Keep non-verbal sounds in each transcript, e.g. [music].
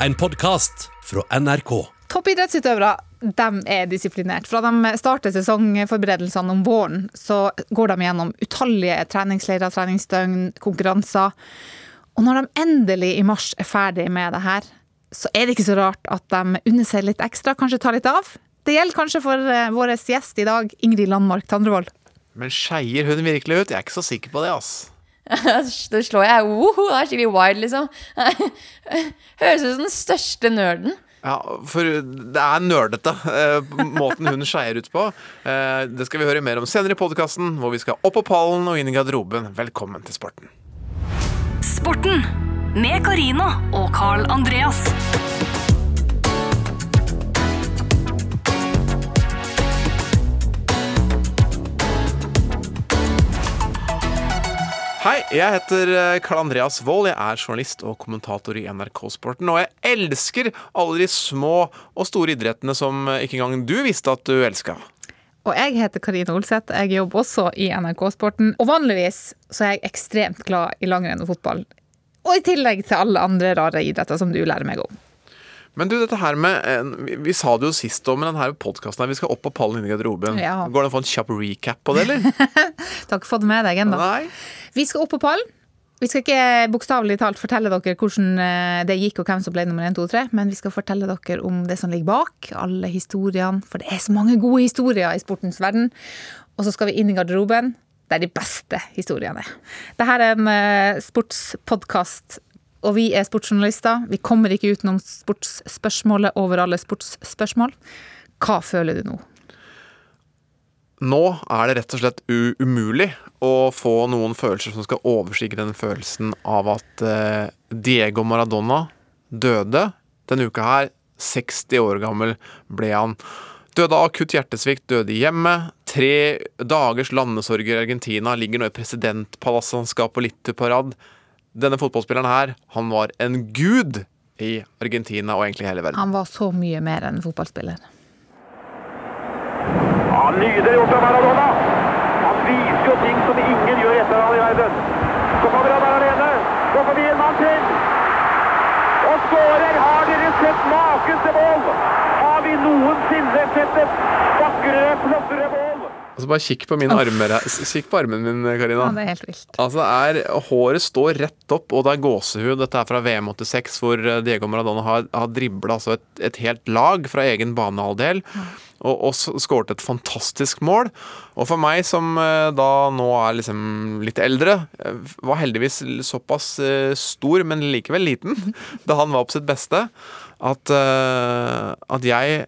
en podkast fra NRK. Toppidrettsutøvere de er disiplinert. Fra de starter sesongforberedelsene om våren, så går de gjennom utallige treningsleirer, treningsdøgn, konkurranser. Og når de endelig i mars er ferdig med det her, så er det ikke så rart at de unner seg litt ekstra, kanskje tar litt av. Det gjelder kanskje for eh, vår gjest i dag, Ingrid Landmark Tandrevold. Men skeier hun virkelig ut? Jeg er ikke så sikker på det, ass. [laughs] Da slår jeg woho, det er skikkelig wild, liksom. [laughs] Høres ut som den største nerden. Ja, for det er nerdete, eh, måten hun skeier ut på. Eh, det skal vi høre mer om senere i podkasten, hvor vi skal opp på pallen og inn i garderoben. Velkommen til sporten. Sporten med Carina og Carl Andreas. Hei, jeg heter eh, Karl Andreas Wold. Jeg er journalist og kommentator i NRK Sporten. Og jeg elsker alle de små og store idrettene som eh, ikke engang du visste at du elska. Og jeg heter Karine Olseth. Jeg jobber også i NRK Sporten. Og vanligvis så er jeg ekstremt glad i langrenn og fotball. Og i tillegg til alle andre rare idretter som du lærer meg om. Men du, dette her med eh, Vi, sa det jo sist om, denne podkasten vi skal opp på pallen inn i garderoben. Ja. Går det an å få en kjapp recap på det, eller? [laughs] Du har ikke fått det med deg ennå. Vi skal opp på pallen. Vi skal ikke bokstavelig talt fortelle dere hvordan eh, det gikk og hvem som ble nummer 1, 2, 3, men vi skal fortelle dere om det som ligger bak, alle historiene. For det er så mange gode historier i sportens verden. Og så skal vi inn i garderoben, der de beste historiene er. Dette er en uh, sportspodkast, og vi er sportsjournalister. Vi kommer ikke utenom sportsspørsmålet over alle sportsspørsmål. Hva føler du nå? Nå er det rett og slett umulig å få noen følelser som skal overstige den følelsen av at eh, Diego Maradona døde denne uka her. 60 år gammel ble han. Døde av akutt hjertesvikt, døde i hjemmet. Tre dagers landesorg i Argentina. Ligger nå i presidentpalasset, han skal på Littu-parad. Denne fotballspilleren her, han var en gud i Argentina og egentlig hele verden. Han var så mye mer enn fotballspiller. Ja, Nydelig gjort av Maradona. Han viser jo ting som ingen gjør etter han i verden. Så kommer han der alene. Går forbi en mann til. Og skårer! Har dere sett maken til mål? Har vi noensinne sett et vakrere, flottere mål? Altså Bare kikk på mine armer Kikk på armen min, Karina. Ja, det er helt vilt. Altså er, Håret står rett opp, og det er gåsehud. Dette er fra VM 86, hvor eh, Diego Maradona har, har dribla altså et, et helt lag fra egen banehalvdel. Og, og skåret et fantastisk mål. Og for meg som eh, da nå er liksom litt eldre, eh, var heldigvis såpass stor, men likevel liten, [laughs] da han var på sitt beste, at, at jeg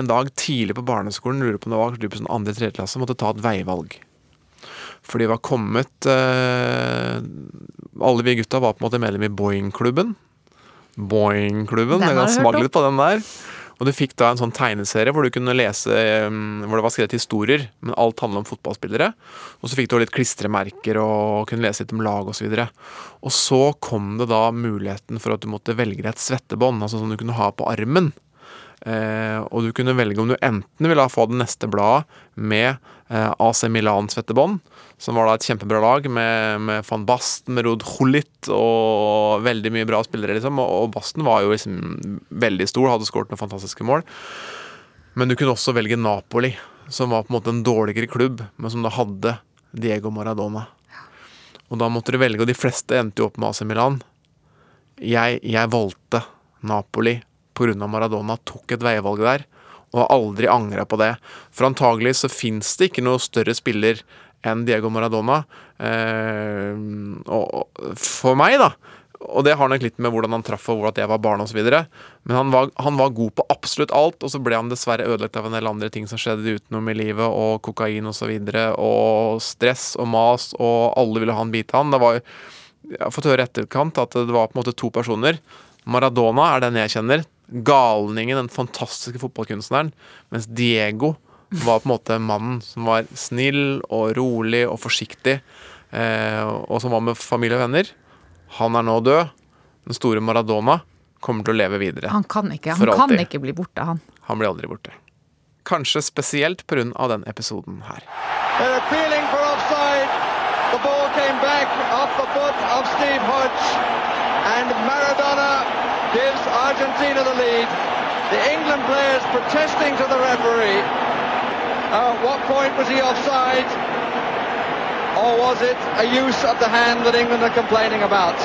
en dag tidlig på barneskolen, lurer på om det var kanskje sånn andre tredje klasse, måtte ta et veivalg. For de var kommet eh, Alle vi gutta var på en måte medlem i Boeing-klubben. Boeing-klubben. Den Jeg kan om. litt på den der. Og du fikk da en sånn tegneserie hvor du kunne lese eh, Hvor det var skrevet historier, men alt handlet om fotballspillere. Og så fikk du litt klistremerker og kunne lese litt om lag osv. Og, så og så kom det da muligheten for at du måtte velge deg et svettebånd, altså som du kunne ha på armen. Eh, og du kunne velge om du enten ville få det neste bladet med eh, AC Milan-svettebånd, som var da et kjempebra lag med, med van Basten, med Rod Hullit og veldig mye bra spillere, liksom. Og, og Basten var jo liksom veldig stor, hadde skåret noen fantastiske mål. Men du kunne også velge Napoli, som var på en måte en dårligere klubb, men som da hadde Diego Maradona. Og da måtte du velge, og de fleste endte jo opp med AC Milan. Jeg, jeg valgte Napoli pga. Maradona, tok et veivalg der, og har aldri angra på det. For antagelig så fins det ikke noe større spiller enn Diego Maradona. Eh, og, for meg, da. Og det har nok litt med hvordan han traff og hvor at jeg var barn osv. Men han var, han var god på absolutt alt, og så ble han dessverre ødelagt av en del andre ting som skjedde utenom i livet, og kokain osv. Og, så videre, og stress og mas, og alle ville ha en bit av han. Det var jeg har fått høre etterkant at det var på en måte to personer. Maradona er den jeg kjenner. Galningen, den fantastiske fotballkunstneren. Mens Diego var på en måte mannen som var snill og rolig og forsiktig. Eh, og som var med familie og venner. Han er nå død. Den store Maradona kommer til å leve videre. Han kan ikke, han kan ikke bli borte, han. Han blir aldri borte. Kanskje spesielt pga. den episoden her. The ball came back off the foot of Steve Hodge. And Maradona gives Argentina the lead. The England players protesting to the referee. Uh, at what point was he offside? Or was it a use of the hand that England are complaining about?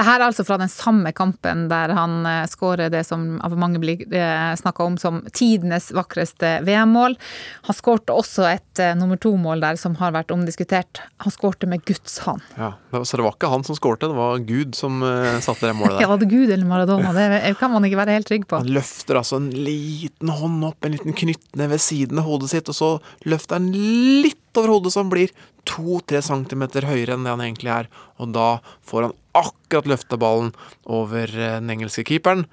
Det her er altså fra den samme kampen der han eh, skårer det som av mange blir eh, snakka om som tidenes vakreste VM-mål. Han skårte også et eh, nummer to-mål der som har vært omdiskutert. Han skårte med Guds hånd. Ja, Så det var ikke han som skårte, det var Gud som satte det målet [laughs] Ja, der. var det Gud eller Maradona? Det kan man ikke være helt trygg på. Han løfter altså en liten hånd opp, en liten knyttneve ved siden av hodet sitt, og så løfter han litt over hodet, så han blir to-tre centimeter høyere enn det han egentlig er. Og da får han akkurat løfta ballen over eh, den engelske keeperen,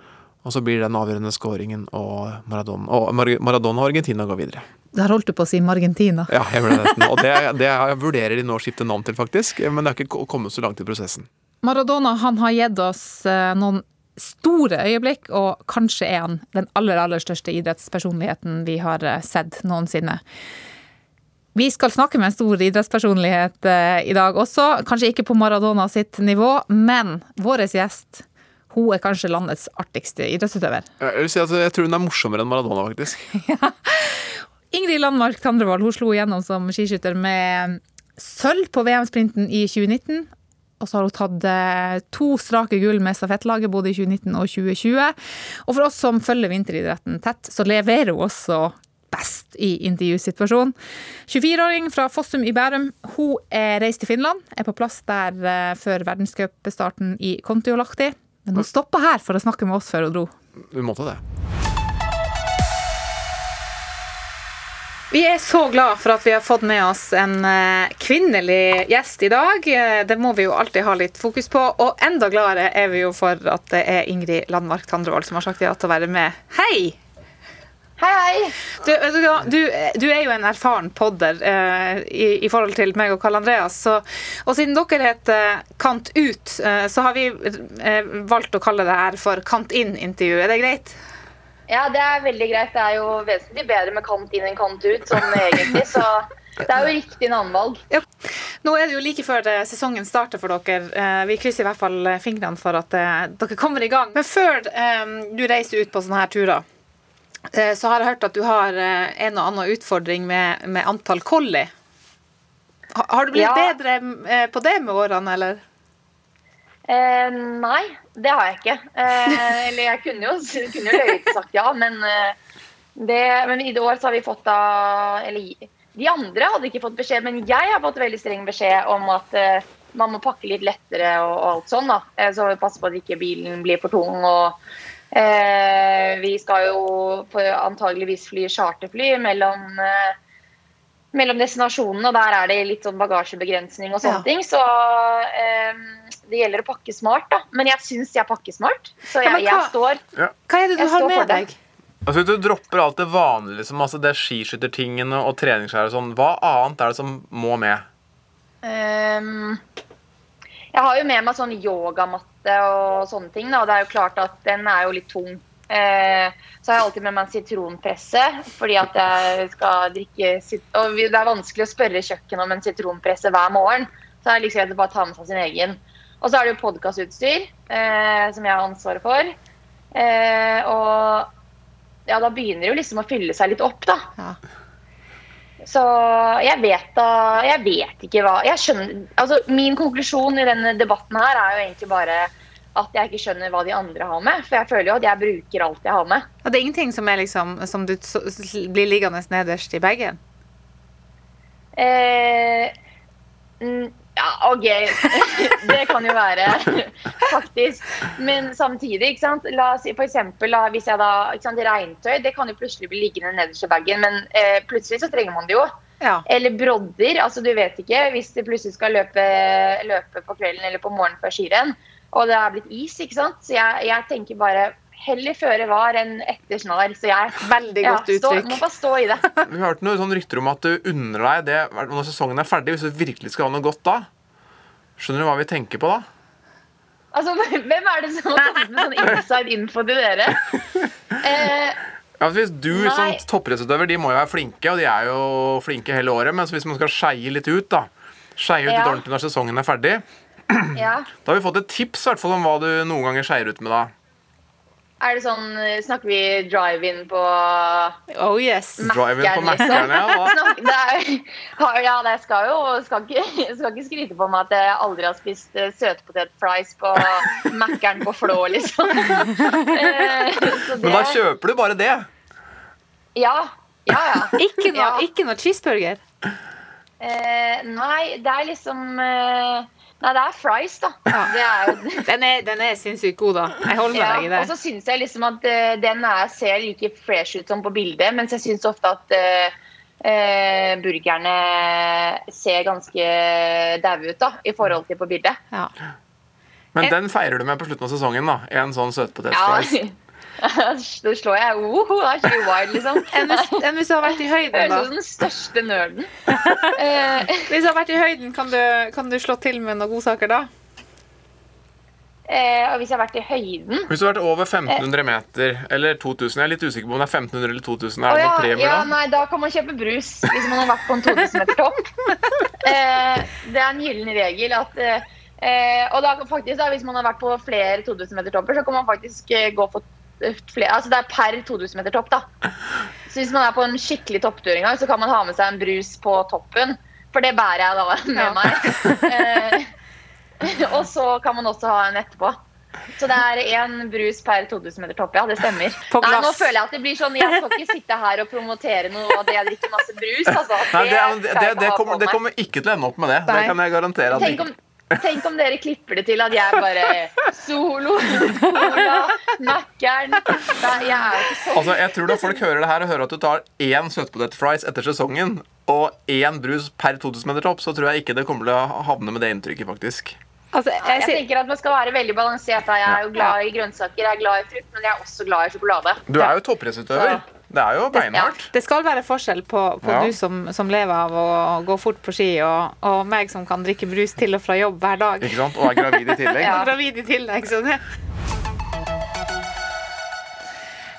og så blir det den avgjørende skåringen, og Maradona, og Maradona og Argentina går videre. Der holdt du på å si Margentina. Ja, jeg ble nesten. Og det, det jeg vurderer de nå å skifte navn til, faktisk, men det har ikke kommet så langt i prosessen. Maradona han har gitt oss eh, noen store øyeblikk, og kanskje er han den aller, aller største idrettspersonligheten vi har eh, sett noensinne. Vi skal snakke med en stor idrettspersonlighet eh, i dag også. Kanskje ikke på Maradona sitt nivå, men vår gjest hun er kanskje landets artigste idrettsutøver. Jeg, vil si at jeg tror hun er morsommere enn Maradona, faktisk. [laughs] Ingrid Landmark Tandrevold hun slo igjennom som skiskytter med sølv på VM-sprinten i 2019. Og så har hun tatt eh, to strake gull med stafettlaget både i 2019 og 2020. Og for oss som følger vinteridretten tett, så leverer hun også best i intervjusituasjonen. 24-åring fra Fossum i Bærum. Hun er reist til Finland, er på plass der eh, før verdenscupstarten i Kontiolahti. Men hun stoppa her for å snakke med oss før hun dro. Hun måtte det. Vi er så glad for at vi har fått med oss en eh, kvinnelig gjest i dag. Eh, Det må vi jo alltid ha litt fokus på. Og enda gladere er vi jo for at det er Ingrid Landmark Tandrevold som har sagt ja til å være med. Hei! Hei, hei! Du, du, du, du er jo en erfaren podder eh, i, i forhold til meg og Karl Andreas. Så, og siden dere heter Kant ut, eh, så har vi eh, valgt å kalle det her for Kant inn-intervju. Er det greit? Ja, det er veldig greit. Det er jo vesentlig bedre med kant inn enn kant ut, sånn egentlig. Så det er jo riktig navnvalg. Nå er det jo like før eh, sesongen starter for dere. Eh, Vi krysser i hvert fall eh, fingrene for at dere kommer i gang. Men før du reiser ut på sånne her turer, så har jeg hørt at du har eh, en og annen utfordring med, med antall collie. Har du blitt Ja. bedre eh, på det med årene, eller? Eh, nei, det har jeg ikke. Eh, eller jeg kunne jo, kunne jo løyet og sagt ja, men, eh, det, men i det år så har vi fått da Eller de andre hadde ikke fått beskjed, men jeg har fått veldig streng beskjed om at eh, man må pakke litt lettere og, og alt sånn. da. Eh, så passe på at ikke bilen blir for tung. og eh, Vi skal jo antageligvis fly charterfly mellom eh, mellom destinasjonene, og der er det litt sånn bagasjebegrensning og sånne Ja. ting. Så eh, det gjelder å pakke smart, da. Men jeg syns jeg pakker smart. Så Ja, jeg, jeg står står Hva er det du har med deg? Altså, du dropper alt det vanlige, liksom, altså det skiskyttertingene og treningsklær og sånn, hva annet er det som må med? Um, jeg har jo med meg sånn yogamatte og sånne ting, da, og det er jo klart at den er jo litt tung. Eh, så har jeg alltid med meg en sitronpresse, fordi at jeg skal drikke Og det er vanskelig å spørre kjøkkenet om en sitronpresse hver morgen, så er det liksom greit å bare ta med seg sin egen. Og så er det jo podkastutstyr, eh, som jeg har ansvaret for. Eh, og ja, da begynner det jo liksom å fylle seg litt opp, da. Ja. Så jeg vet da Jeg vet ikke hva jeg skjønner, altså Min konklusjon i denne debatten her er jo egentlig bare at jeg ikke skjønner hva de andre har med. For jeg føler jo at jeg bruker alt jeg har med. Og det er ingenting som, er liksom, som du blir liggende nederst i bagen? Eh, ja, OK. [laughs] det kan jo være, faktisk. Men samtidig, ikke sant. La oss si da, hvis jeg da ikke sant, Regntøy det kan jo plutselig bli liggende nederst i bagen, men eh, plutselig så trenger man det jo. Ja. Eller brodder. altså Du vet ikke hvis det plutselig skal løpe, løpe på kvelden eller på morgenen før skirenn, og det er blitt is. ikke sant? Så jeg, jeg tenker bare heller føre var enn etter snar. Så jeg Veldig ja, godt stå, uttrykk. må bare stå i det. [laughs] Vi hørte noen sånn rykter om at du unner deg det når sesongen er ferdig, hvis du virkelig skal ha noe godt da. Skjønner du hva vi tenker på da? Altså, [laughs] Hvem er det som har kommet med sånn inside info til dere? [laughs] Eh, Ja, hvis du Nei. som toppidrettsutøver, de må jo være flinke, og de er jo flinke hele året, men hvis man skal skeie litt ut, da Skeie ut Ja. litt ordentlig når sesongen er ferdig, [clears throat] Ja. Da har vi fått et tips hvert fall om hva du noen ganger skeier ut med, da. Er det sånn Snakker vi drive-in på Oh yes. Drive-in på Mac-en, liksom. Ja. [laughs] det ja, det skal jo skal ikke, skal ikke skryte på meg at jeg aldri har spist eh, søtpotetfries på Mækkern på Flå, liksom. Eh, så Men da kjøper du bare det. Ja. Ja, ja. Ikke noe, Ja. ikke noe cheeseburger. Eh, nei, det er liksom eh, Nei, det er fries, da. Det er jo [laughs] Den er, den er sinnssykt god, da. Jeg holder med Ja, deg i det. og så syns jeg liksom at uh, den er, ser like fresh ut som på bildet, mens jeg syns ofte at uh, uh, burgerne ser ganske daue ut da, i forhold til på bildet. Ja. Men den feirer du med på slutten av sesongen, da. En sånn Ja, søtpotetfries. [laughs] [laughs] Da slår jeg oh, da er ikke wild, liksom. [laughs] Enn hvis, enn hvis du har vært i høyden, da? Høres ut som den største nerden. [laughs] Eh, Hvis du har vært i høyden, kan du, kan du slå til med noen godsaker da? eh, og hvis jeg har vært i høyden Hvis du har vært over 1500 meter, eller 2000 Jeg er litt usikker på om det er 1500 eller 2000. Er det ja, noen premier ja, da? nei, da kan man kjøpe brus hvis man har vært på en 2000 meter topp. Eh, det er en gyllen regel at eh, eh, Og da faktisk da, hvis man har vært på flere 2000 meter topper, så kan man faktisk eh, gå for flere Altså det er per 2000 meter topp, da. Så hvis man er på en skikkelig topptur en gang, så kan man ha med seg en brus på toppen. For det bærer jeg da [laughs] med Ja. meg. Eh, [laughs] og så kan man også ha en etterpå. Så det er én brus per 2000 meter topp, ja. Det stemmer. Nei, nå føler jeg at det blir sånn Jeg skal ikke sitte her og promotere noe at jeg drikker masse brus. Altså. Nei, det, er- det, det, det, kommer, det kommer ikke til å ende opp med det. Det kan jeg garantere. At det Tenk ikke. om, tenk om dere klipper det til at jeg bare Solo, Cola, Mækkern Jeg er ikke sånn. Altså, jeg tror da folk hører det her og hører at du tar én søtpotetfries etter sesongen og én brus per 2000 meter topp, så tror jeg ikke det kommer til å havne med det inntrykket, faktisk. Altså, jeg, Jeg tenker at man skal være veldig balansert. Jeg er jo glad i grønnsaker, jeg er glad i frukt, men jeg er også glad i sjokolade. Du er jo toppidrettsutøver. Det er jo beinhardt. det skal være forskjell på, på Ja. du som, som lever av å gå fort på ski, og, og meg som kan drikke brus til og fra jobb hver dag. Ikke sant? Og er gravid i [laughs] tillegg. Ja. Gravid i tillegg. Så det.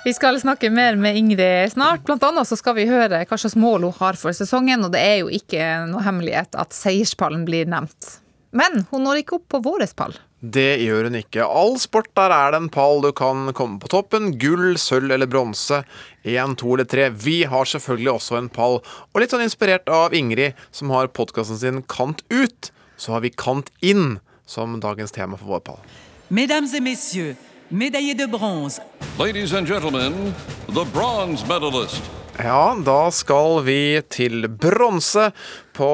Vi skal snakke mer med Ingrid snart. Blant annet så skal vi høre hva slags mål hun har for sesongen, og det er jo ikke noe hemmelighet at seierspallen blir nevnt. Men hun når ikke opp på vår pall. Det gjør hun ikke. All sport der er det en pall du kan komme på toppen. Gull, sølv eller bronse. Én, to eller tre. Vi har selvfølgelig også en pall. Og litt sånn inspirert av Ingrid, som har podkasten sin Kant ut, så har vi Kant inn som dagens tema for vår pall. Mesdames et messieurs, médaillés de bronze, Ladies and gentlemen, the bronze medalist. Ja, da skal vi til bronse på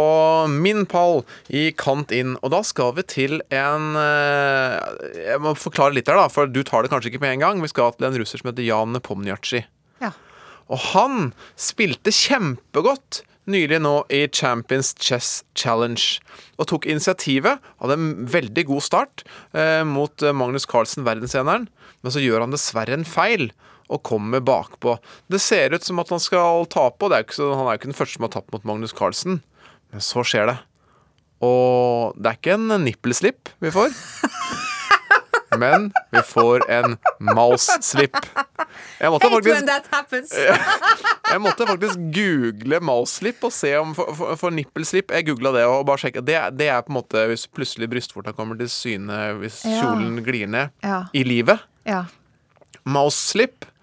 min pall i Kant inn. Og da skal vi til en eh, Jeg må forklare litt her, da, for du tar det kanskje ikke med en gang. Vi skal til en russer som heter Jan Nepomniachtchi. Ja. Og han spilte kjempegodt nylig nå i Champions Chess Challenge. Og tok initiativet. Hadde en veldig god start eh, mot Magnus Carlsen, verdenseneren. Men så gjør han dessverre en feil og kommer bakpå. Det ser ut som at han skal tape, og det er så, han er jo ikke den første som har tapt mot Magnus Carlsen. Men så skjer det. Og det er ikke en nippelslipp vi får. [laughs] Men vi får en mouse-slip. Jeg måtte faktisk [laughs] jeg måtte faktisk google mouse-slip og se om for, for, for nippelslip Jeg googla det og bare sjekka. Det, det er på en måte hvis plutselig brystvorta kommer til syne hvis kjolen glir ned Ja. i livet. Ja. Mouse-slip, eh,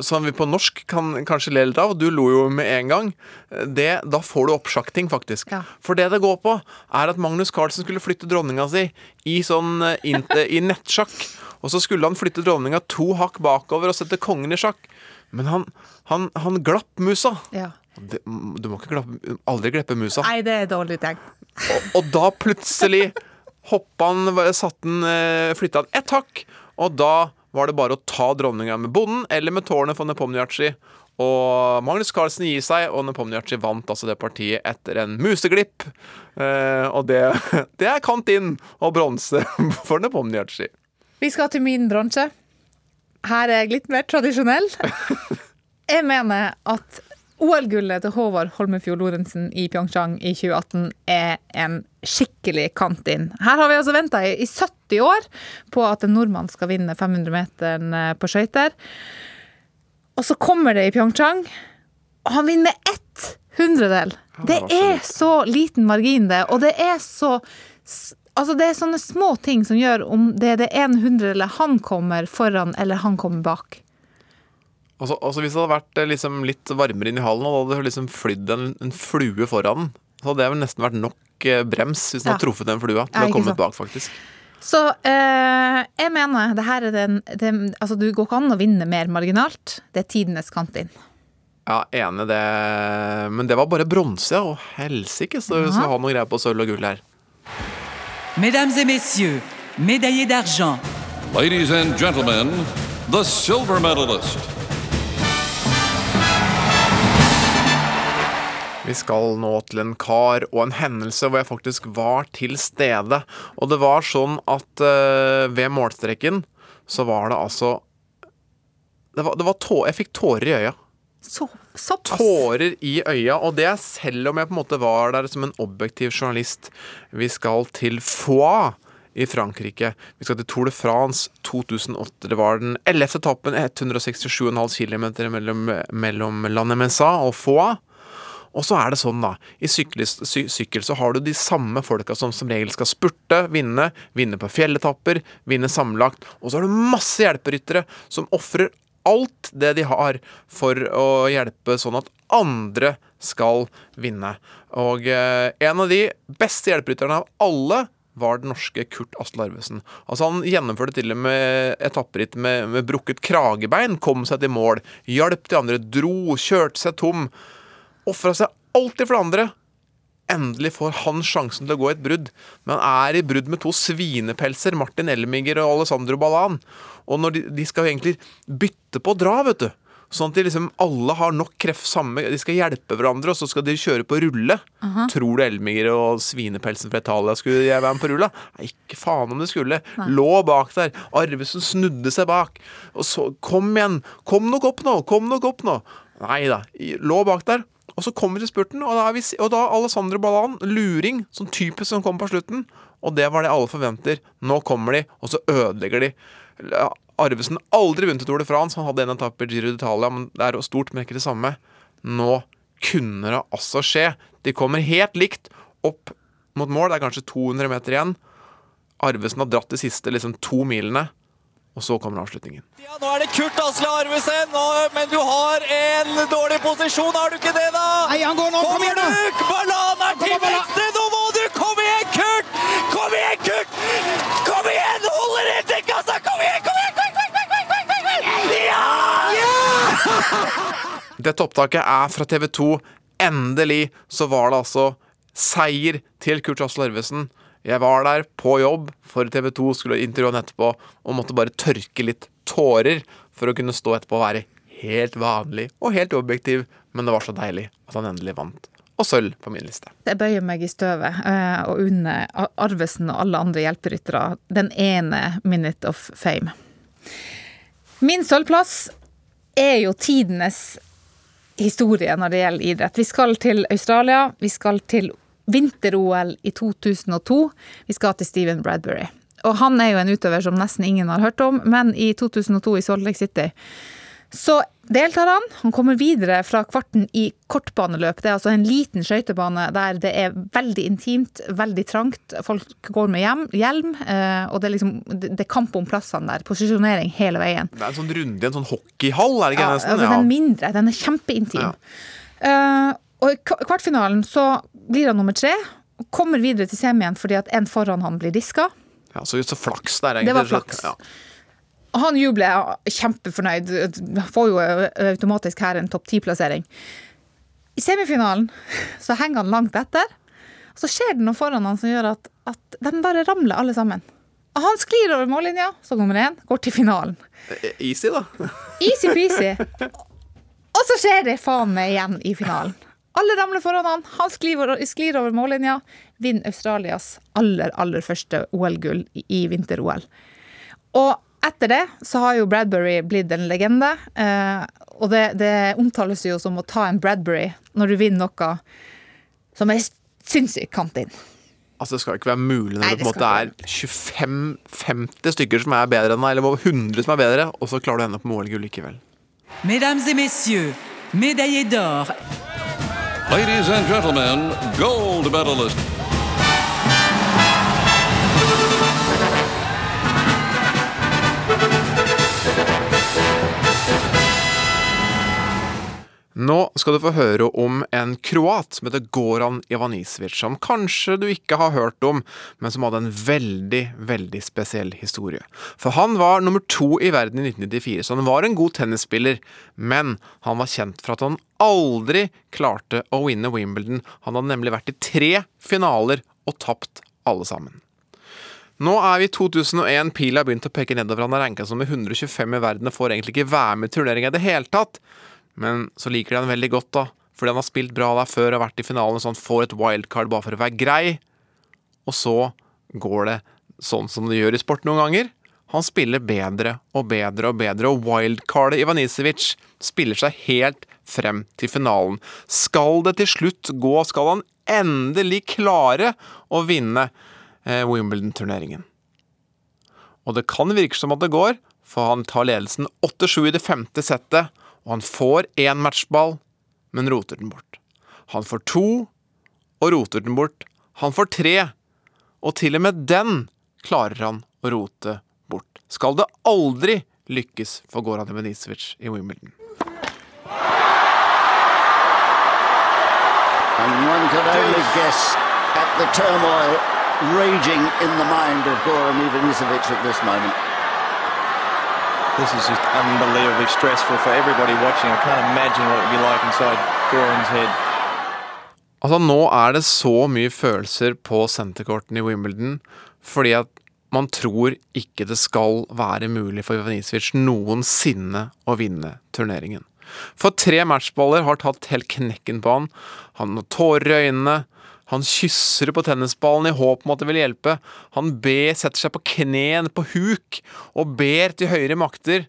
som vi på norsk kan kanskje le litt av, du lo jo med en gang, Eh, det, da får du oppsjakting, faktisk. Ja. For det det går på, er at Magnus Carlsen skulle flytte dronninga si i, sånn, in, i nettsjakk. Og så skulle han flytte dronninga to hakk bakover og sette kongen i sjakk. Men han, han, han glapp musa. ja. Det, du må ikke glappe, aldri glippe musa. Nei, det er dårlig tegn. Og, og da plutselig hoppa han, satt han, eh, flytta han ett hakk, og da var det bare å ta dronninga med bonden eller med tårnet for Nepomniachtchi. Og Magnus Carlsen gir seg, og Nepomniachtchi vant altså det partiet etter en museglipp. Eh, og det, [laughs] det er kant inn og bronse [laughs] for Nepomniachtchi. Vi skal til min bronse. Her er jeg litt mer tradisjonell. [laughs] Jeg mener at OL-gullet til Håvard Holmefjord Lorentzen i Pyeongchang i 2018 er en skikkelig kant inn. Her har vi altså venta i, i 70 år på at en nordmann skal vinne 500-meteren på skøyter. Og så kommer det i Pyeongchang, og han vinner ett hundredel. Det er så liten margin, det. Og det er så Altså, det er sånne små ting som gjør om det er det ene hundredelet han kommer foran, eller han kommer bak. Altså, også Hvis det hadde vært eh, liksom litt varmere inn i hallen, og det hadde liksom flydd en, en flue foran den, så hadde det vel nesten vært nok eh, brems hvis den Ja. hadde truffet den flua til Ja, å komme bak, faktisk. Så eh, jeg mener det her er den, det, Altså, du går ikke an å vinne mer marginalt. Det er tidenes kant inn. Ja, enig det. Men det var bare bronse, ja. Og helsike, så vi skal ha noe greier på sølv og gull her. Mesdames et messieurs, médaillé d'argent, Ladies and gentlemen, the silver medalist. Vi skal nå til en kar og en hendelse hvor jeg faktisk var til stede. Og det var sånn at uh, ved målstreken så var det altså det var, det var tå, Jeg fikk tårer i øya. Så, såpass. Tårer i øya, og det er selv om jeg på en måte var der som en objektiv journalist. Vi skal til Foix i Frankrike. Vi skal til Tour de France 2008. Det var den 11. etappen, 167,5 km mellom, mellom Lannemessa og Foix. Og så er det sånn, da. I syklis, sy sykkel så har du de samme folka som som regel skal spurte, vinne, vinne på fjelletapper, vinne sammenlagt. Og så har du masse hjelperyttere som ofrer alt det de har for å hjelpe sånn at andre skal vinne. Og eh, en av de beste hjelperytterne av alle var den norske Kurt Asle Arvesen. Altså Han gjennomførte til og med etapperitt med, med brukket kragebein, kom seg til mål, hjalp de andre, dro, kjørte seg tom. Ofra seg alltid for andre. Endelig får han sjansen til å gå i et brudd, men han er i brudd med to svinepelser, Martin Elmiger og Alessandro Ballan. Og når de, de skal egentlig bytte på å dra, vet du. Sånn at de liksom alle har nok kreft samme De skal hjelpe hverandre, og så skal de kjøre på rulle. Tror du Elmiger og svinepelsen fra Italia skulle jeg være med på rulla? Nei, ikke faen om de skulle. Lå bak der. Arvesen snudde seg bak. Og så Kom igjen! Kom nok opp nå! Kom nok opp nå! Nei da. Lå bak der. Og så kommer til spurten, og da, er vi, og da Alessandro Ballan, luring, sånn typisk som kom på slutten. Og det var det alle forventer. Nå kommer de, og så ødelegger de. Arvesen aldri vunnet Tour de. Han hadde en etappe i Giro d'Italia, men det er jo stort, men ikke det samme. Nå kunne det altså skje. De kommer helt likt opp mot mål. Det er kanskje 200 meter igjen. Arvesen har dratt de siste liksom, to milene, og så kommer avslutningen. Ja, nå er det Kurt Asle Arvesen, men du har en dårlig posisjon, har du ikke det da? Nei, han går nå, kom igjen da! Ballan er til venstre, nå må du! Kom igjen, Kurt! Kom igjen, Kurt! Kom igjen, holder til kassa, kom igjen, kom igjen! Kom, kom, kom, igjen, kom, igjen! Ja! Ja! Dette opptaket er fra TV 2. Endelig så var det altså seier til Kurt Asle Arvesen. Jeg var der på jobb for TV 2, skulle intervjue han etterpå, og måtte bare tørke litt tårer for å kunne stå etterpå og være helt vanlig og helt objektiv, men det var så deilig at han endelig vant. Og sølv på min liste. Jeg bøyer meg i støvet eh, og unner Arvesen og alle andre hjelperyttere den ene minute of fame. Min sølvplass er jo tidenes historie når det gjelder idrett. Vi skal til Australia. Vi skal til vinter-OL i 2002. Vi skal til Steven Bradbury. Og han er jo en utøver som nesten ingen har hørt om, men i 2002 i Salt Lake City så deltar han. Han kommer videre fra kvarten i kortbaneløp. Det er altså en liten skøytebane der det er veldig intimt, veldig trangt. Folk går med hjem, hjelm, eh, og det er liksom det er kamp om plassene der. Posisjonering hele veien. Det er en sånn runde i en sånn hockeyhall, er det ikke Ja, nesten? altså, den er mindre, den er kjempeintim. Eh, og i kvartfinalen så blir han nummer tre. og Kommer videre til semien fordi at en foran han blir diska. Ja, så, så flaks der, egentlig. Det var flaks. Ja. Han jubler kjempefornøyd. Får jo automatisk her en topp ti-plassering. I semifinalen så henger han langt etter. Så skjer det noe foran han som gjør at, at de bare ramler alle sammen. Og han sklir over mållinja så nummer én, går til finalen. Easy, da. Easy-peasy. Og så skjer det faen meg igjen i finalen. Alle ramler foran han, han sklir over, mållinja. Vinner Australias aller, aller første OL-gull i, vinter-OL. Og etter det så har jo Bradbury blitt en legende. Eh, og det, det omtales jo som å ta en Bradbury når du vinner noe som er sinnssykt kant inn. Altså Det skal ikke være mulig når Nei, det på en det måte er 25-50 stykker som er bedre enn deg, eller over 100 som er bedre, og så klarer du å ende opp med OL-gull likevel. Mesdames et messieurs, médaillé d'or, Ladies and gentlemen, gold medalist. Nå skal du få høre om en kroat som heter Goran Ivanisevic, som kanskje du ikke har hørt om, men som hadde en veldig, veldig spesiell historie. For han var nummer to i verden i 1994, så han var en god tennisspiller, men han var kjent for at han aldri klarte å vinne Wimbledon. Han hadde nemlig vært i tre finaler og tapt alle sammen. Nå er vi i 2001, pila har begynt å peke nedover. Han er ranka som nummer 125 i verden og får egentlig ikke være med i turneringa i det hele tatt. Men så liker de han veldig godt, da. Fordi han har spilt bra der før og vært i finalen, så han får et wildcard bare for å være grei. Og så går det sånn som det gjør i sport noen ganger. Han spiller bedre og bedre og bedre, og wildcardet Ivanisevic spiller seg helt frem til finalen. Skal det til slutt gå, skal han endelig klare å vinne eh, Wimbledon-turneringen. Og det kan virke som at det går, for han tar ledelsen 8-7 i det femte settet, og han får én matchball, men roter den bort. Han får to, og roter den bort. Han får tre, og til og med den klarer han å rote bort. Skal det aldri lykkes for Goran Ivenicevic i Wimbledon. And one can only guess at the turmoil raging in the mind of Goran Ivanisevic at this moment. This is just unbelievably stressful for everybody watching. I can't imagine what it would be like inside Goran's head. Altså, nå er det så mye følelser på senterkorten i Wimbledon fordi at man tror ikke det skal være mulig for Ivanisevic noensinne å vinne turneringen. For tre matchballer har tatt helt knekken på han. Han har tårer i øynene. Han kysser på tennisballen i håp om at det vil hjelpe. Han ber, setter seg på kneen, på huk og ber til høyere makter.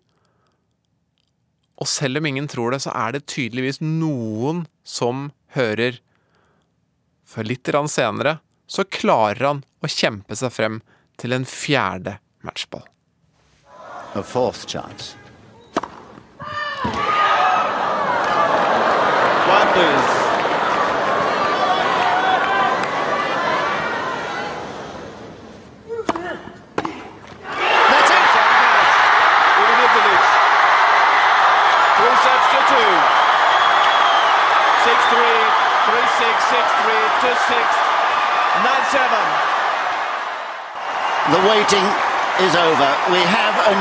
Og selv om ingen tror det, så er det tydeligvis noen som hører. For litt senere så klarer han å kjempe seg frem til en fjerde matchball. A fourth chance. White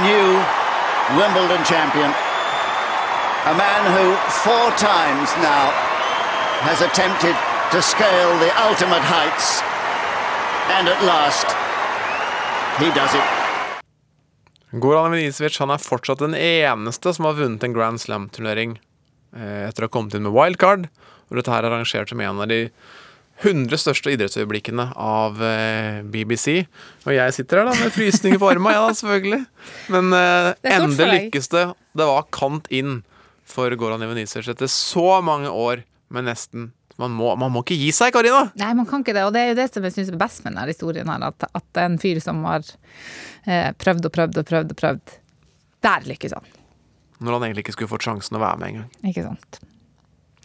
new Wimbledon champion. A man who four times now has attempted to scale the ultimate heights. And at last, he does it. Goran Venisevic han er fortsatt den eneste som har vunnet en Grand Slam-turnering eh, etter å ha kommet inn med wildcard. Og dette her er arrangert som en av de 100 største idrettsøyeblikkene av eh, BBC. Og jeg sitter her da med frysninger på armen, ja da, selvfølgelig. Men eh, endelig lykkes det. Det var kant inn for Goran Ivanisevic etter så mange år med nesten man må, man må ikke gi seg, Karina! Nei, man kan ikke det. Og det er jo det som jeg syns er best med denne historien her, at, at en fyr som har eh, prøvd og prøvd og prøvd og prøvd. Der lykkes han. Når han egentlig ikke skulle fått sjansen å være med engang. Ikke sant.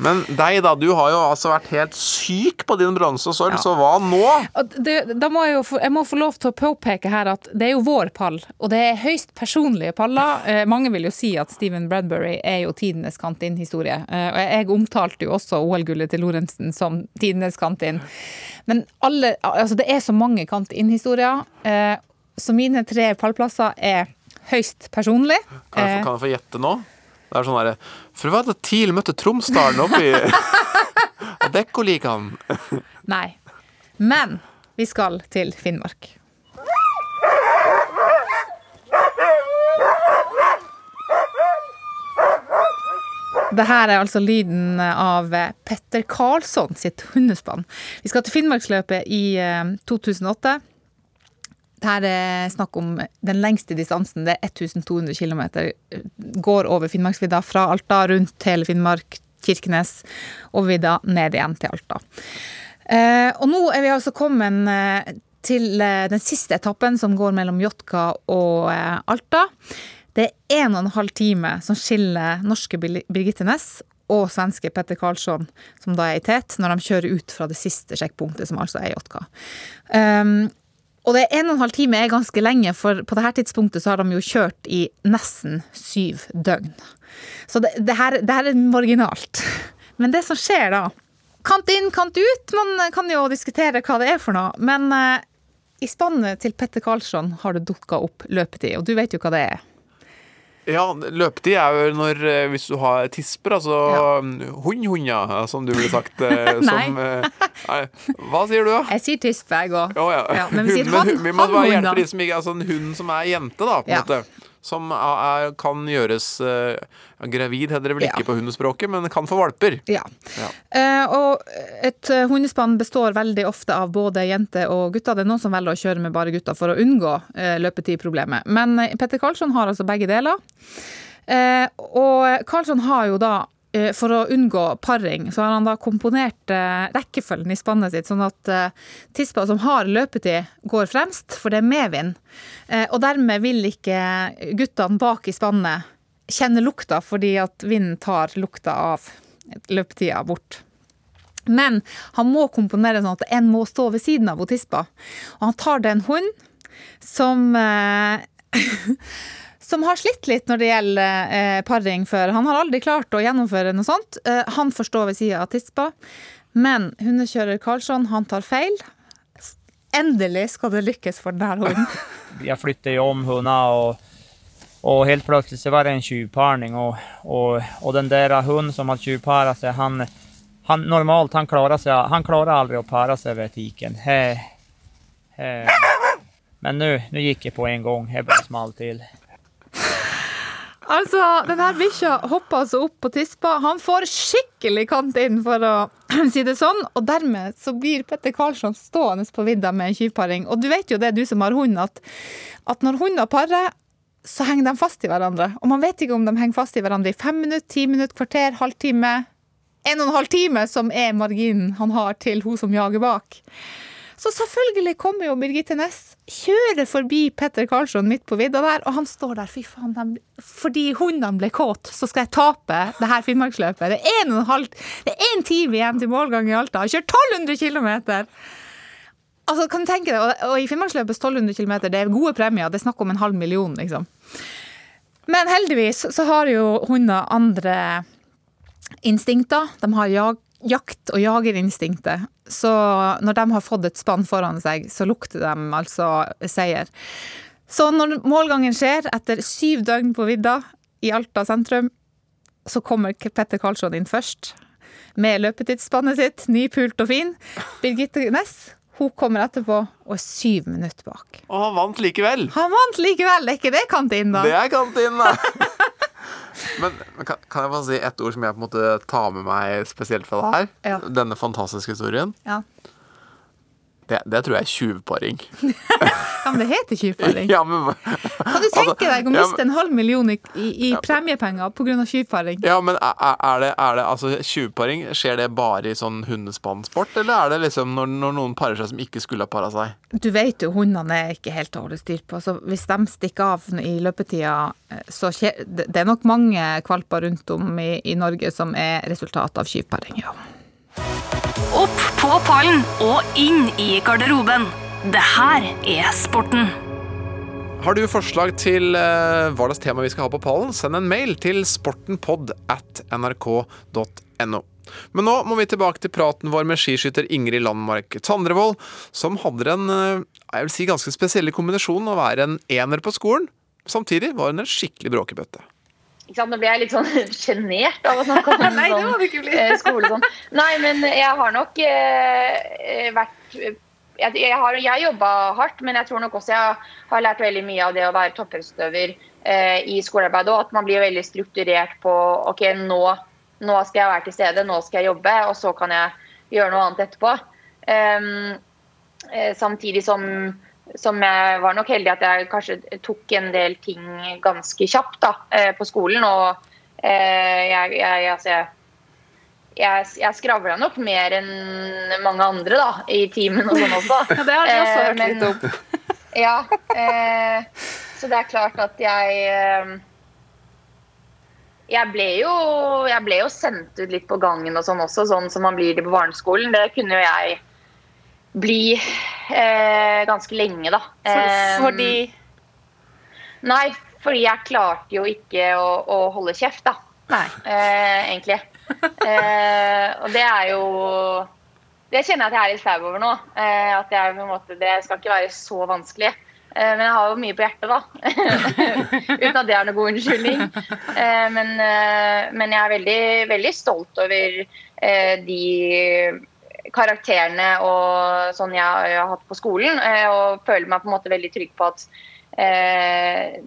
Men deg, da. Du har jo altså vært helt syk på din bronsesorg, Ja. så hva nå? Det, da må jeg, jo få, jeg må få lov til å påpeke her at det er jo vår pall, og det er høyst personlige paller. Eh, mange vil jo si at Stephen Bradbury er jo tidenes kant-inn-historie. Eh, og jeg omtalte jo også OL-gullet til Lorentzen som tidenes kant-inn. Men alle, altså det er så mange kant-inn-historier, eh, så mine tre pallplasser er høyst personlige. Kan jeg, få, kan jeg få gjette nå? Det er sånn derre For hva det TIL møtte Tromsdalen oppi Adeccoligaen? [laughs] Nei. Men vi skal til Finnmark. Det her er altså lyden av Petter Karlsson sitt hundespann. Vi skal til Finnmarksløpet i eh, 2008. Her er snakk om den lengste distansen. Det er 1200 km. Går over Finnmarksvidda fra Alta, rundt hele Finnmark, Kirkenes og vidda ned igjen til Alta. Eh, og nå er vi altså kommet eh, til eh, den siste etappen, som går mellom Jotka og eh, Alta. Det er en og en halv time som skiller norske Birgitte Næss og svenske Petter Karlsson, som da er i tet, når de kjører ut fra det siste sjekkpunktet, som altså er Jotka. Um, Og det er en og en halv time er ganske lenge, for på dette tidspunktet så har de jo kjørt i nesten syv døgn. Så det, det, her, det her er marginalt. Men det som skjer da Kant inn, kant ut. Man kan jo diskutere hva det er for noe. Men eh, i spannet til Petter Karlsson har det dukka opp løpetid, og du vet jo hva det er. Ja, løpetid er jo når eh, hvis du har tisper, altså hund-hunda, som du ville sagt. eh, [laughs] som, eh, nei. Hva sier du, da? Jeg sier tispe, jeg òg. Oh, ja. Ja, men vi sier [laughs] han- hu- vi må hjelpe de som ikke Altså en hund som er jente, da, på en Ja. måte. Som er, kan gjøres uh, Gravid heter det vel ikke på hundespråket, men kan få valper. Ja. Ja. Uh, og et eh, hundespann består veldig ofte av både jenter og gutter. Det er noen som velger å kjøre med bare gutter for å unngå uh, løpetidproblemet. Men Petter Karlsson har altså begge deler. Og Karlsson har jo da for å unngå paring, så har han da komponert eh, rekkefølgen i spannet sitt, sånn at eh, tispa som har løpetid, går fremst, for det er medvind. Eh, og dermed vil ikke guttene bak i spannet kjenne lukta, fordi at vinden tar lukta av løpetida bort. Men han må komponere sånn at en må stå ved siden av tispa. Og han tar det en hund som eh, [laughs] som har slitt litt når det gjelder eh, paring før. Han har aldri klart å gjennomføre noe sånt. Eh, han forstår ved sida av tispa. Men hundekjører Karlsson, han tar feil. Endelig skal det lykkes for denne hunden. [laughs] Jeg flytter jo om hundarna og, og, helt plutselig så var det en tjuvparing. Og, og, og, den der hunden som har tjuvpara seg, han, han normalt han klarer, seg, han klarer aldri å pare seg ved tiken. He, he. Men nå gikk jeg på en gang. Jeg bare smalt till. Altså, denne bikkja hopper altså opp på tispa. Han får skikkelig kant inn, for å [clears throat] si det sånn. Og dermed så blir Petter Karlsson stående på vidda med en tjuvparing. Og du vet jo det, du som har hund, at, at når hunder parer, så henger de fast i hverandre. Og man vet ikke om de henger fast i hverandre i fem minutter, ti minutter, kvarter, halvtime. En og en halv time, som er marginen han har til hun som jager bak. Så selvfølgelig kommer jo Birgitte Næss, kjører forbi Petter Karlsson midt på vidda der, og han står der, fy faen, de, fordi hundene ble kåt, så skal jeg tape det her Finnmarksløpet. Det er en, en time igjen til målgang i Alta. Jeg kjører 1200 km! Altså, kan du tenke deg, og, i Finnmarksløpets 1200 km, det er gode premier, det er snakk om en halv million, liksom. Men heldigvis så har jo hunder andre instinkter. De har jag, jakt- og jagerinstinktet. Så når de har fått et spann foran seg, så lukter de altså seier. Så når målgangen skjer, etter syv døgn på vidda i Alta sentrum, så kommer Petter Karlsson inn først. Med løpetidsspannet sitt, nypult og fin. Birgitte Næss hun kommer etterpå og er syv minutter bak. Og han vant likevel. Han vant likevel! Er ikke det kantinn, da? Det er kantinn da. [laughs] Men, kan, kan jeg bare si ett ord som jeg på en måte tar med meg spesielt fra det her? Ja. Denne fantastiske historien. Ja. Det, det tror jeg er tjuvparing. ja, men det heter tjuvparing. [laughs] Ja, men, Kan du tenke deg å ja, miste men- en halv million i, i, i premiepenger pga. tjuvparing? ja, men er, er det, er det altså tjuvparing? Skjer det bare i sånn hundespannsport, eller er det liksom når, når noen parer seg som ikke skulle ha para seg? Du vet jo, hundene er ikke helt å holde styr på. Så hvis de stikker av i løpetida, eh, så skjer det det er nok mange kvalper rundt om i, i Norge som er resultat av tjuvparing, ja. Opp på pallen og inn i garderoben. Det her er sporten. Har du forslag til eh, hva slags tema vi skal ha på pallen, send en mail til sportenpod at nrk.no. Men nå må vi tilbake til praten vår med skiskytter Ingrid Landmark Tandrevold, som hadde en eh, jeg vil si, ganske spesielle kombinasjon å være en ener på skolen. Samtidig var hun en skikkelig bråkebøtte. Nå ble jeg litt sånn [laughs] sjenert av å snakke om [laughs] Nei, sånn, eh, skole. Sånn. Nei, men jeg har nok eh, eh, vært Jeg, jeg har jeg jobba hardt, men jeg tror nok også jeg har lært veldig mye av det å være toppidrettsutøver eh, i skolearbeidet. Og at man blir veldig strukturert på OK, nå, nå skal jeg være til stede, nå skal jeg jobbe, og så kan jeg gjøre noe annet etterpå. Um, eh, samtidig som som jeg var nok heldig at jeg kanskje tok en del ting ganske kjapt da, eh, på skolen. Og eh, jeg, jeg, altså, jeg, jeg, skravla nok mer enn mange andre da, i timen og sånn også. [laughs] Ja, det har vi også Eh, hørt litt om. [laughs] Ja. Eh, så det er klart at jeg eh, jeg ble, jo, jeg ble jo sendt ut litt på gangen og sånn også, sånn som man blir det på barneskolen. Det kunne jo jeg bli eh, ganske lenge, da. Eh, fordi Nei, fordi jeg klarte jo ikke å, å holde kjeft, da. Nei. Eh, egentlig. Eh, og det er jo Det kjenner jeg at jeg er litt flau over nå. Eh, at jeg måte Det skal ikke være så vanskelig. Eh, men jeg har jo mye på hjertet, da. [laughs] Uten at det er noe god unnskyldning. Eh, men, men jeg er veldig, veldig stolt over eh, de karakterene og sånn jeg, jeg har hatt på skolen. eh, Og føler meg på en måte veldig trygg på at eh,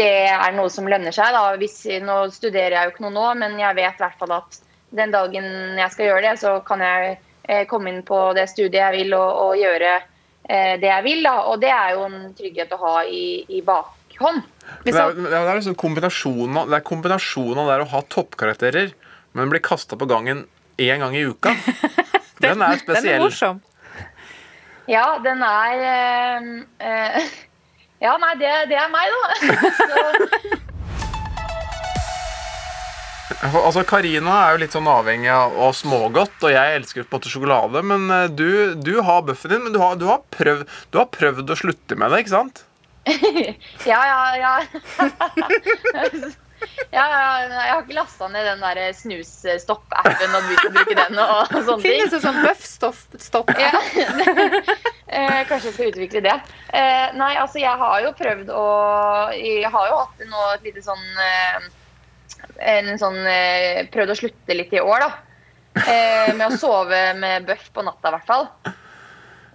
det er noe som lønner seg. Da. Hvis, nå studerer jeg jo ikke noe nå, men jeg vet i hvert fall at den dagen jeg skal gjøre det, så kan jeg eh, komme inn på det studiet jeg vil og, og gjøre eh, det jeg vil. Da. Og det er jo en trygghet å ha i, i bakhånd. Det er, det er liksom kombinasjonen av, det er kombinasjonen av det å ha toppkarakterer, men bli kasta på gangen én gang i uka. [laughs] Den er spesiell. morsom. Ja, den er eh, eh, Ja, nei, det, det er meg, da. Så, [laughs] Altså, Karina er jo litt sånn avhengig av smågodt, og jeg elsker på en måte sjokolade. Men eh, du, du har bøffen din, men du har, du, har prøvd, du har prøvd å slutte med det, ikke sant? [laughs] ja, ja, ja. [laughs] Ja, jeg har ikke lasta ned den der snusstopp-appen og begynt å bruke den. og, og sånne ting. Finnes det sånn bøff-stopp? Ja. [laughs] Eh, Kanskje jeg skal utvikle det. Eh, Nei, altså jeg har jo prøvd å Jeg har jo hatt nå et lite sånn eh, En sånn eh, Prøvd å slutte litt i år, da. Eh, Med å sove med bøff på natta, i hvert fall.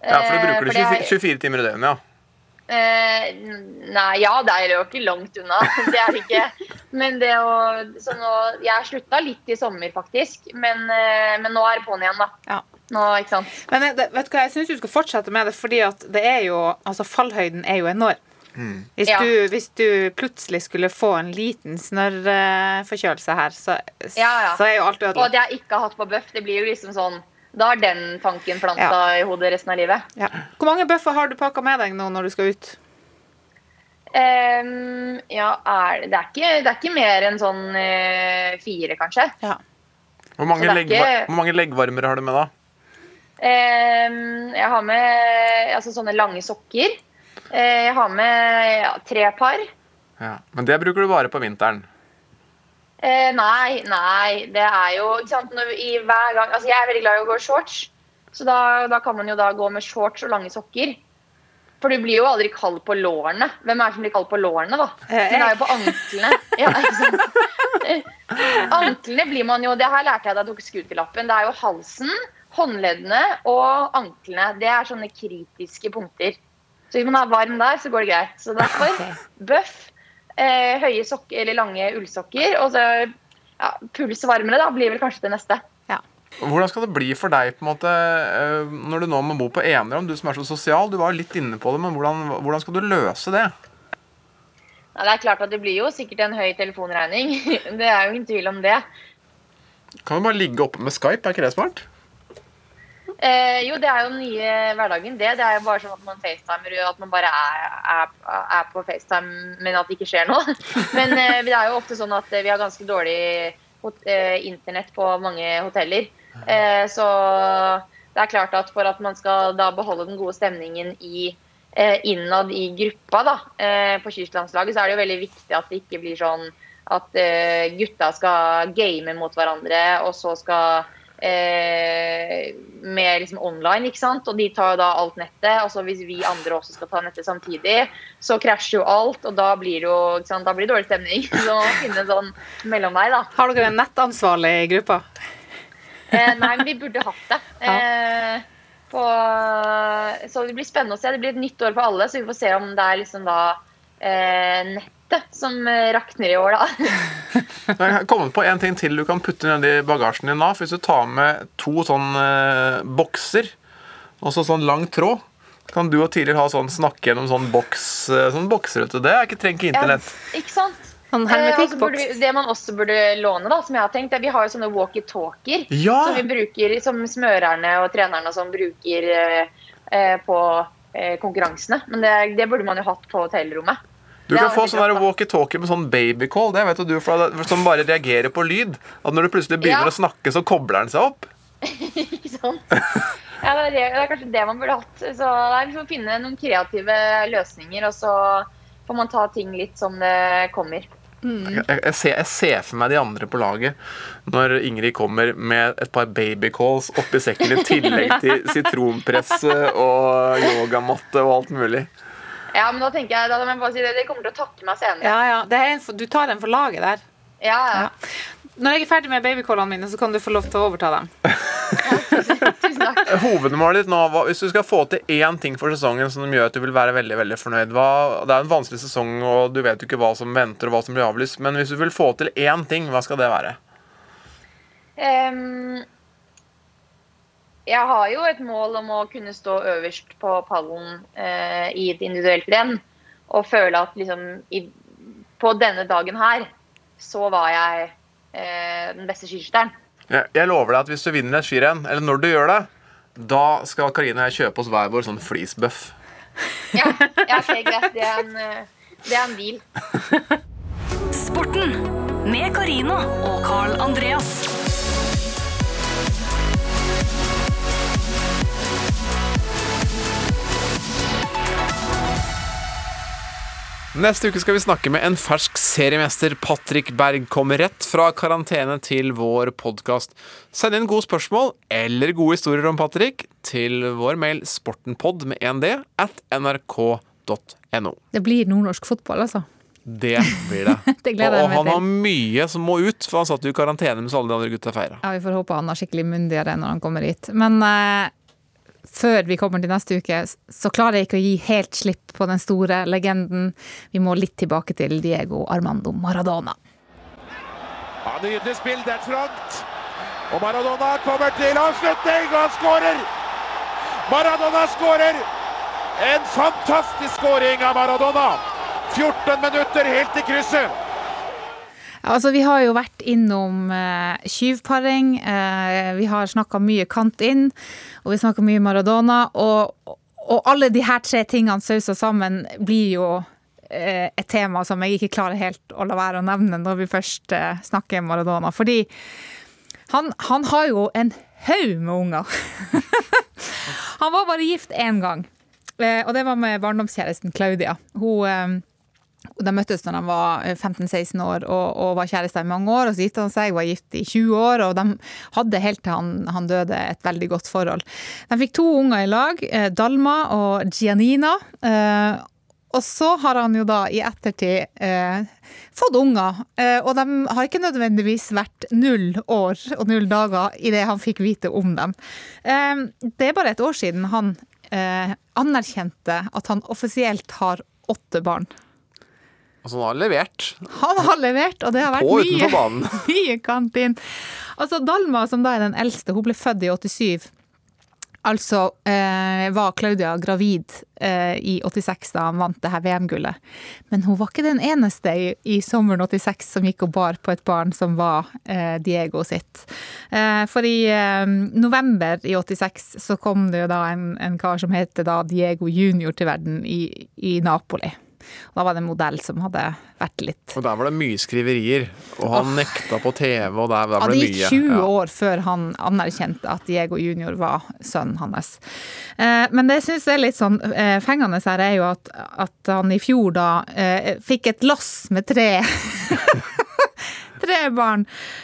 Ja, For du bruker det 24, er- 24 timer i døgnet, ja. Eh, nei, ja, det er jo ikke langt unna. [laughs] Det er det ikke. Men det å så nå, Jeg slutta litt i sommer, faktisk. Men, eh, men nå er det på'n igjen, da. Ja. Nå, ikke sant. Men jeg, det, vet du hva, jeg syns du skal fortsette med det, fordi at det er jo Altså, fallhøyden er jo enorm. Hvis, Ja. du, hvis du plutselig skulle få en liten snørrforkjølelse her, så, Ja, ja. så er jo alt Og at jeg ikke har hatt på bøff, det blir jo liksom sånn Da har den tanken planta i hodet resten av livet. Ja. Hvor mange bøffer har du pakka med deg nå når du skal ut? Um, ja, er, det, er ikke, det er ikke mer enn sånn uh, fire, kanskje. Hvor mange, er leggva- ikke- hvor mange leggvarmere har du med da? Um, jeg har med altså, sånne lange sokker. Uh, jeg har med ja, tre par. Ja. Men det bruker du bare på vinteren. Eh, nei, nei, det er jo ikke sant, når, i hver gang, altså Jeg er veldig glad i å gå i shorts, så da, da kan man jo da gå med shorts og lange sokker. For du blir jo aldri kald på lårene. Hvem er det som blir kald på lårene, da? Eh, Men det er jo på anklene. Ja. [laughs] Anklene blir man jo Det her lærte jeg da jeg tok scooterlappen. Det er jo halsen, håndleddene og anklene. Det er sånne kritiske punkter. Så hvis man er varm der, så går det greit. Så derfor bøff, eh, høye sokker eller lange ullsokker, og så ja, pulsvarmere da, blir vel kanskje det neste. Hvordan skal det bli for deg på en måte eh, når du nå må bo på enerom? Du som er så sosial, du var jo litt inne på det, men hvordan, hvordan skal du løse det? Ja, det er klart at det blir jo sikkert en høy telefonregning. [laughs] Det er jo ingen tvil om det. Kan du bare ligge oppe med Skype? Er ikke det smart? Eh, jo, det er jo den nye hverdagen, det. Det er jo bare sånn at man facetimer, og at man bare er, er, er på FaceTime, men at det ikke skjer noe. [laughs] Men eh, det er jo ofte sånn at vi har ganske dårlig eh, internett på mange hoteller. Eh, så det er klart at for at man skal da beholde den gode stemningen i eh, innad i gruppa da, eh, på kystlandslaget, så er det jo veldig viktig at det ikke blir sånn at gutta skal game mot hverandre, og så skal eh, med liksom online, ikke sant? Og de tar jo da alt nettet. Og så hvis vi andre også skal ta nettet samtidig, så krasjer jo alt, og da blir det jo ikke sant? Da blir det dårlig stemning. [laughs] Så man må finne en sånn mellomvei, da. Har dere en nettansvarlig i gruppa? Eh, nei, men vi burde hatt det. [laughs] Eh, på, så det blir spennende å se. Det blir et nytt år for alle, så vi får se om det er liksom da nettet som eh, rakner i år, da. Jeg har kommet på en ting til du kan putte ned i bagasjen din. da. For Hvis du tar med to sånne eh, bokser og så sånn lang tråd, kan du og tidligere ha sånn snakke gjennom sånn boks eh, sånn bokserute. Det er ikke trengt ikke internett. Ja, ikke sant? Sånn Eh, burde det man også burde låne, da, som jeg har tenkt, er vi har jo sånne walkietalkier Ja! som vi bruker, som smørerne og trenerne og sånn bruker eh, eh, på eh, konkurransene. Men det, det burde man jo hatt på hotellrommet. Du kan få sånn walkietalkie med sånn babycall. Det vet du, som bare reagerer på lyd. At når du plutselig begynner Ja. å snakke, så kobler den seg opp. [laughs] Ikke sant? Ja, det er, det er kanskje det man burde hatt. Så det er liksom å finne noen kreative løsninger, og så får man ta ting litt som det kommer. Jeg, jeg, ser, jeg ser for meg de andre på laget når Ingrid kommer med et par babycalls oppi sekken i tillegg til [laughs] sitronpresse og yogamatte og alt mulig. Ja, men da tenker jeg, da må jeg bare si det, de kommer til å takke meg senere. Ja, ja. Det er en for, du tar den for laget der. Ja, ja. Når jeg er ferdig med babycallene mine, så kan du få lov til å overta dem. [laughs] Hovedmålet ditt nå, hva- hvis du skal få til én ting for sesongen som gjør at du vil være veldig veldig fornøyd hva, Det er en vanskelig sesong, og du vet jo ikke hva som venter og hva som blir avlyst, men hvis du vil få til én ting, hva skal det være? Ehm, jeg har jo et mål om å kunne stå øverst på pallen eh, i et individuelt renn. Og føle at liksom i, på denne dagen her, så var jeg eh, den beste skiskytteren. Jeg, jeg lover deg at hvis du vinner et skirenn, eller når du gjør det, da skal Karine og jeg kjøpe oss hver vår sånn fleecebuff. Ja, ja ser greit. Det er en, eh, det er en deal. [laughs] Sporten med Karina og Carl Andreas. Neste uke skal vi snakke med en fersk seriemester. Patrick Berg kommer rett fra karantene til vår podkast. Send inn gode spørsmål eller gode historier om Patrick til vår mail sportenpod med 1d at nrk.no. Det blir nordnorsk fotball, altså. Det blir det. [laughs] Det og, og han har mye som må ut, for han satt jo i karantene mens alle de andre gutta feira. Ja, Vi får håpe han har skikkelig myndigere når han kommer hit. Men eh, før vi kommer til neste uke, så klarer jeg ikke å gi helt slipp på den store legenden. Vi må litt tilbake til Diego Armando Maradona. Ja, Nydelig spill, det er trangt. Og Maradona kommer til avslutning, og han skårer! Maradona skårer! En fantastisk skåring av Maradona! 14 minutter helt i krysset. Altså, vi har jo vært innom eh, skyvparing, eh, vi har snakka mye kant inn, og vi snakker mye Maradona. Og, og alle de her tre tingene sausa sammen blir jo eh, et tema som jeg ikke klarer helt å la være å nevne når vi først eh, snakker Maradona. Fordi han, han har jo en haug med unger. [laughs] han var bare gift én gang, eh, og det var med barndomskjæresten Claudia. Hun eh, De møttes da de var 15-16 år og, og var kjærester i mange år. og Så gifta han seg, var gift i 20 år, og de hadde helt til han, han døde et veldig godt forhold. De fikk to unger i lag, eh, Dalma og Gianina. Eh, og så har han jo da i ettertid eh, fått unger, eh, og de har ikke nødvendigvis vært null år og null dager i det han fikk vite om dem. Eh, det er bare et år siden han eh, anerkjente at han offisielt har åtte barn. Altså, han har levert. Han har levert, og det har vært På mye, [laughs] mye kant inn. Altså, Dalma, som da er den eldste, hun ble født i 87. Altså eh, var Claudia gravid eh, i 86 da han vant det her VM-gullet. Men hun var ikke den eneste i, i sommeren 86 som gikk og bar på et barn som var eh, Diego sitt. Eh, for i eh, november i 86 så kom det jo da en, en kar som heter da Diego junior til verden i, i Napoli. Og da var det en modell som hadde vært litt Og der var det mye skriverier. Og han nekta på TV, og der, der Ja, ble det det gikk 20 Ja. år før han anerkjente at Diego junior var sønnen hans. Eh, men det jeg syns er litt sånn eh, fengende her, er jo at, at han i fjor da eh, fikk et loss med tre [laughs] Tre barn.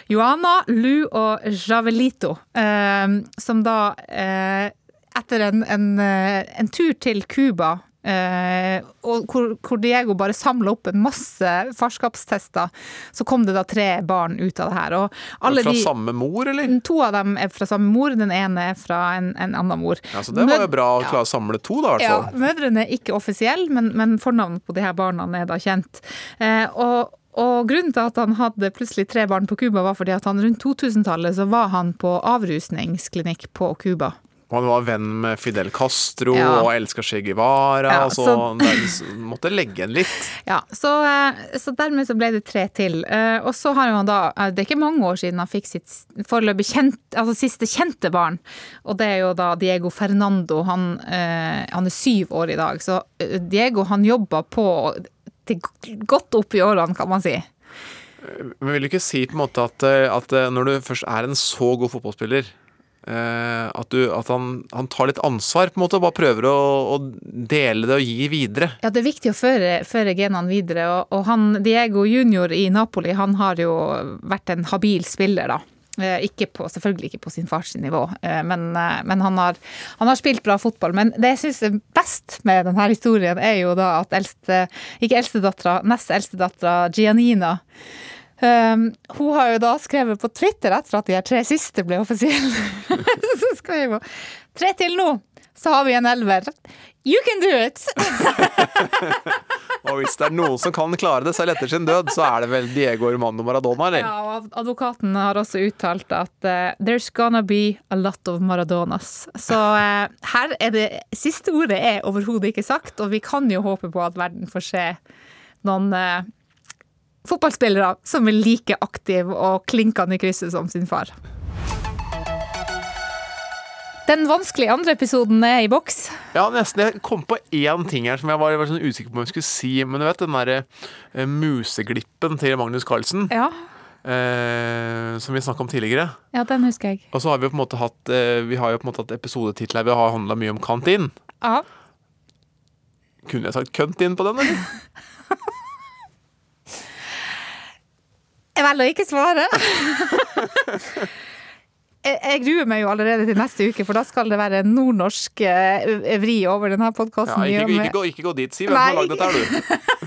Joana, Lu og Javelito. Eh, som da, eh, etter en, en, eh, en tur til Cuba Eh, og hvor, hvor Diego bare samla opp en masse farskapstester. Så kom det da tre barn ut av det her. Og alle Fra de, samme mor, eller? To av dem er fra samme mor, den ene er fra en, en annen mor. Ja, så det var jo bra å klare å samle to, da, i hvert ja, mødrene er ikke offisielle, men, men fornavnet på de her barna er da kjent. Uh, og, og grunnen til at han hadde plutselig tre barn på Cuba, var fordi at han rundt 2000-tallet så var han på avrusningsklinikk på Cuba. Han var venn med Fidel Castro Ja. og elska Che Guevara, Ja, så, så- der måtte legge igjen litt. [laughs] Ja, så, eh, så dermed så ble det tre til. Eh, Og så har han da, eh, det er ikke mange år siden han fikk sitt foreløpig kjent, altså siste kjente barn. Og det er jo da Diego Fernando. Han, han er syv år i dag. Så Diego han jobba på til godt opp i årene, kan man si. Men vil du ikke si på en måte at, at når du først er en så god fotballspiller at, du, at han, han tar litt ansvar, på en måte, og bare prøver å, å dele det og gi videre. Ja, det er viktig å føre, føre genene videre. Og, og han, Diego junior i Napoli han har jo vært en habil spiller, da. Eh, Ikke på, selvfølgelig ikke på sin fars nivå, eh, men, eh, men han, har, han har spilt bra fotball. Men det jeg syns er best med denne historien, er jo da at eldste, ikke eldstedattera, nest eldstedattera Gianina Um, hun har jo da skrevet på Twitter etter at de her tre siste ble offisielle. [laughs] så skrev hun tre til nå, så har vi en elver. You can do it! [laughs] Og hvis det er noen som kan klare det selv etter sin død, så er det vel Diego Romano Maradona, eller? Ja, og advokaten har også uttalt at uh, there's gonna be a lot of Maradonas. Så uh, her er det Siste ordet er overhodet ikke sagt, og vi kan jo håpe på at verden får se noen eh, fotballspillere som er like aktive og klinkende i krysset som sin far. Den vanskelige andre episoden er i boks. Ja, nesten. Jeg kom på én ting her som jeg var, var sånn usikker på om jeg skulle si. Men du vet den derre eh, museglippen til Magnus Carlsen, Ja, eh, som vi snakka om tidligere. ja den husker jeg. Og så har vi jo på en måte hatt eh, Vi har jo på en måte hatt episodetitler vi har handla mye om Kantin. Ja. Kunne jeg sagt Køntin på den, eller? [laughs] Jeg velger å ikke svare. [laughs] Jeg, jeg gruer meg jo allerede til neste uke, for da skal det være nordnorsk eh, vri over denne Ja, podkasten. ikke, ikke, gå, ikke gå dit, Siv. Hvem som har lagd dette du? [laughs]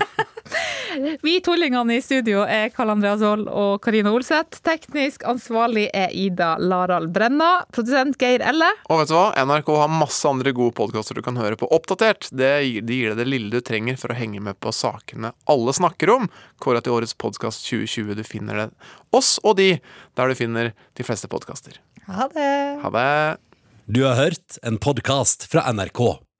Vi tullingene i studio er Karl Andreas Aall og Karina Olseth. Teknisk ansvarlig er Ida Larald Brenna. Produsent Geir Elle. Og vet du hva? NRK har masse andre gode podkaster du kan høre på oppdatert. Det gir, de gir deg det lille du trenger for å henge med på sakene alle snakker om. Kåra til årets podkast 2020. Du finner det oss og de der du finner de fleste podkaster. Ha det. Ha det. Du har hørt en podkast fra NRK.